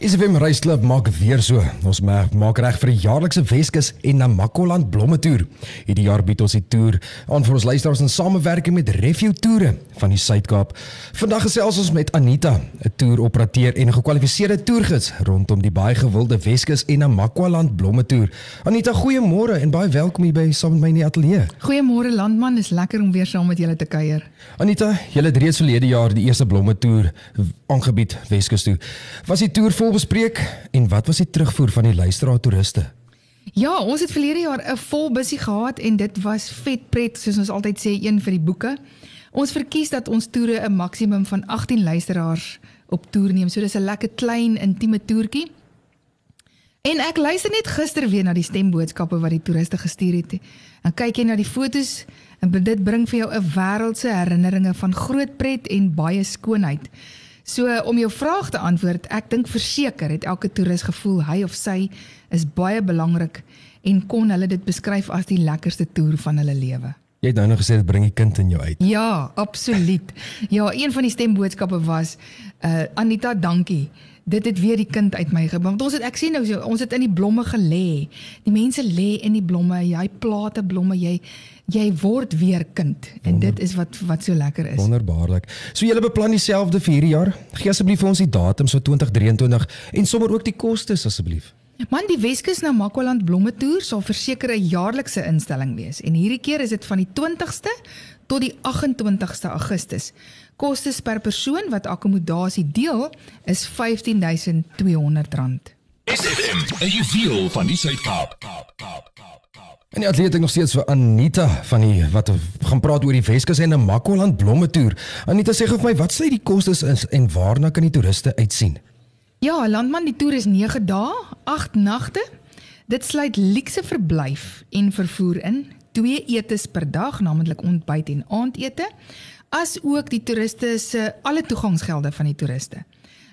SFM Reisklub maak weer so. Ons maak reg vir die jaarlikse Weskus en Namakoland blomme toer. Hierdie jaar bied ons die toer aan vir ons luisteraars in samewerking met Review Toere van die Suid-Kaap. Vandag gesels ons met Anita, 'n toeroperateur en 'n gekwalifiseerde toergids rondom die baie gewilde Weskus en Namakoland blomme toer. Anita, goeiemôre en baie welkom hier by saam met my in die ateljee. Goeiemôre landman, is lekker om weer saam met julle te kuier. Anita, julle het reeds verlede jaar die eerste blomme toer aangebied Weskus toe. Was die toer vol bespreek en wat was die terugvoer van die luisteraar toeriste? Ja, ons het verlede jaar 'n vol busie gehad en dit was vet pret soos ons altyd sê een vir die boeke. Ons verkies dat ons toere 'n maksimum van 18 luisteraars op toer neem. So dis 'n lekker klein intieme toertjie. En ek luister net gister weer na die stemboodskappe wat die toeriste gestuur het. En kyk jy na die fotos en dit bring vir jou 'n wêreldse herinneringe van groot pret en baie skoonheid. So om jou vraag te antwoord, ek dink verseker het elke toerist gevoel hy of sy is baie belangrik en kon hulle dit beskryf as die lekkerste toer van hulle lewe. Jy het nou nog gesê dit bring die kind in jou uit. Ja, absoluut. Ja, een van die stemboodskappe was uh Anita, dankie dit het weer die kind uit my gebring. Want ons het ek sien nou so, ons het in die blomme gelê. Die mense lê in die blomme, jy plate blomme, jy jy word weer kind. En Wonder, dit is wat wat so lekker is. Wonderbaarlik. So julle beplan dieselfde vir hierdie jaar? Gee asseblief vir ons die datums vir 2023 en sommer ook die kostes asseblief. Man, die Weskus na Makwaland blomme toer sal verseker 'n jaarlikse instelling wees en hierdie keer is dit van die 20ste tot die 28ste Augustus. Kostes per persoon wat akkommodasie deel is R15200. SFM, 'n juweel van die Suid-Kaap. En die atleet ek nog steeds vir Anita van die wat gaan praat oor die Weskus en 'n Makwaland blomme toer. Anita sê gou vir my, wat sê die kostes is en waarna kan die toeriste uitsien? Ja, landman, die toer is 9 dae, 8 nagte. Dit sluit luukse verblyf en vervoer in, twee etes per dag, naamlik ontbyt en aandete as ook die toeriste se alle toegangsgelde van die toeriste.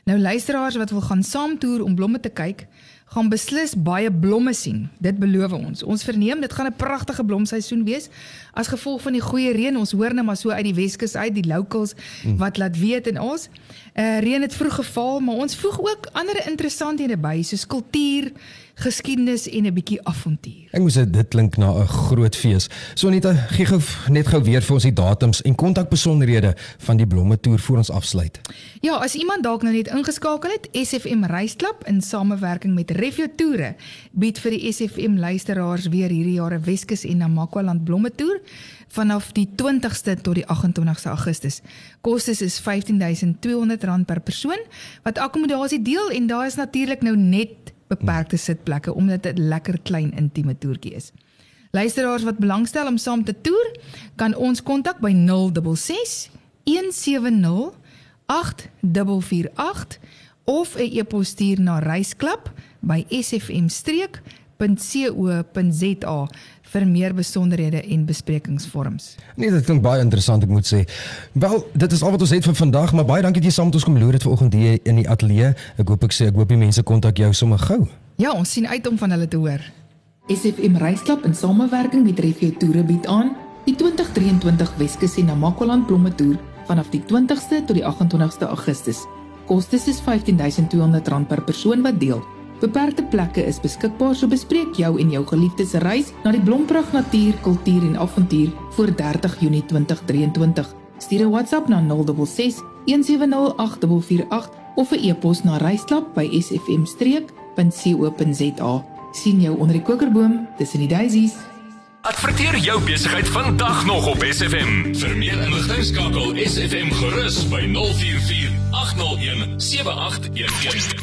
Nou luisteraars wat wil gaan saamtoer om blomme te kyk, gaan beslis baie blomme sien. Dit beloof ons. Ons verneem dit gaan 'n pragtige blomseisoen wees as gevolg van die goeie reën. Ons hoor net maar so uit die Weskus uit die locals hmm. wat laat weet en ons uh, reën het vroeg geval, maar ons voeg ook ander interessanthede by soos kultuur, geskiedenis en 'n bietjie avontuur. Ek moes dit klink na 'n groot fees. So net gee gou net gou weer vir ons die datums en kontakbesonderhede van die blomme toer voor ons afsluit. Ja, as iemand dalk nou net ingeskakel het, SFM Reisklub in samewerking met Refio Toere bied vir die SFM luisteraars weer hierdie jaar 'n Weskus en Namakwaland blomme toer vanaf die 20ste tot die 28ste Augustus. Kostes is R15200 per persoon wat akkommodasie deel en daar is natuurlik nou net beperkte sitplekke omdat dit 'n lekker klein intieme toertjie is. Luisteraars wat belangstel om saam te toer, kan ons kontak by 066 170 8448 of 'n e-pos stuur na reisklub@sfmstreek.co.za vir meer besonderhede en besprekingsvorms. Nee, dit klink baie interessant, ek moet sê. Wel, dit is al wat ons het vir vandag, maar baie dankie dat jy saam met ons kom loer het vanoggend hier in die ateljee. Ek hoop ek sê ek hoop die mense kontak jou sommer gou. Ja, ons sien uit om van hulle te hoor. SFM Reisklub in samewerking met Refio Toere bied aan die 2023 Weskus en Namakoland blomme toer vanaf die 20ste tot die 28ste Augustus. Kostes is R15200 per persoon wat deel. Beperkte plekke is beskikbaar, so bespreek jou en jou geliefdes reis na die Blompragt Natuur, Kultuur en Avontuur voor 30 Junie 2023. Stuur 'n WhatsApp na 066 170 8448 of 'n e-pos na reisklap@sfmstreek.co.za. sien jou onder die kokerboom tussen die daisies. Adverteer jou besigheid vandag nog op SFM. Vir meer inligting skakel SFM gerus by 044 801 7811.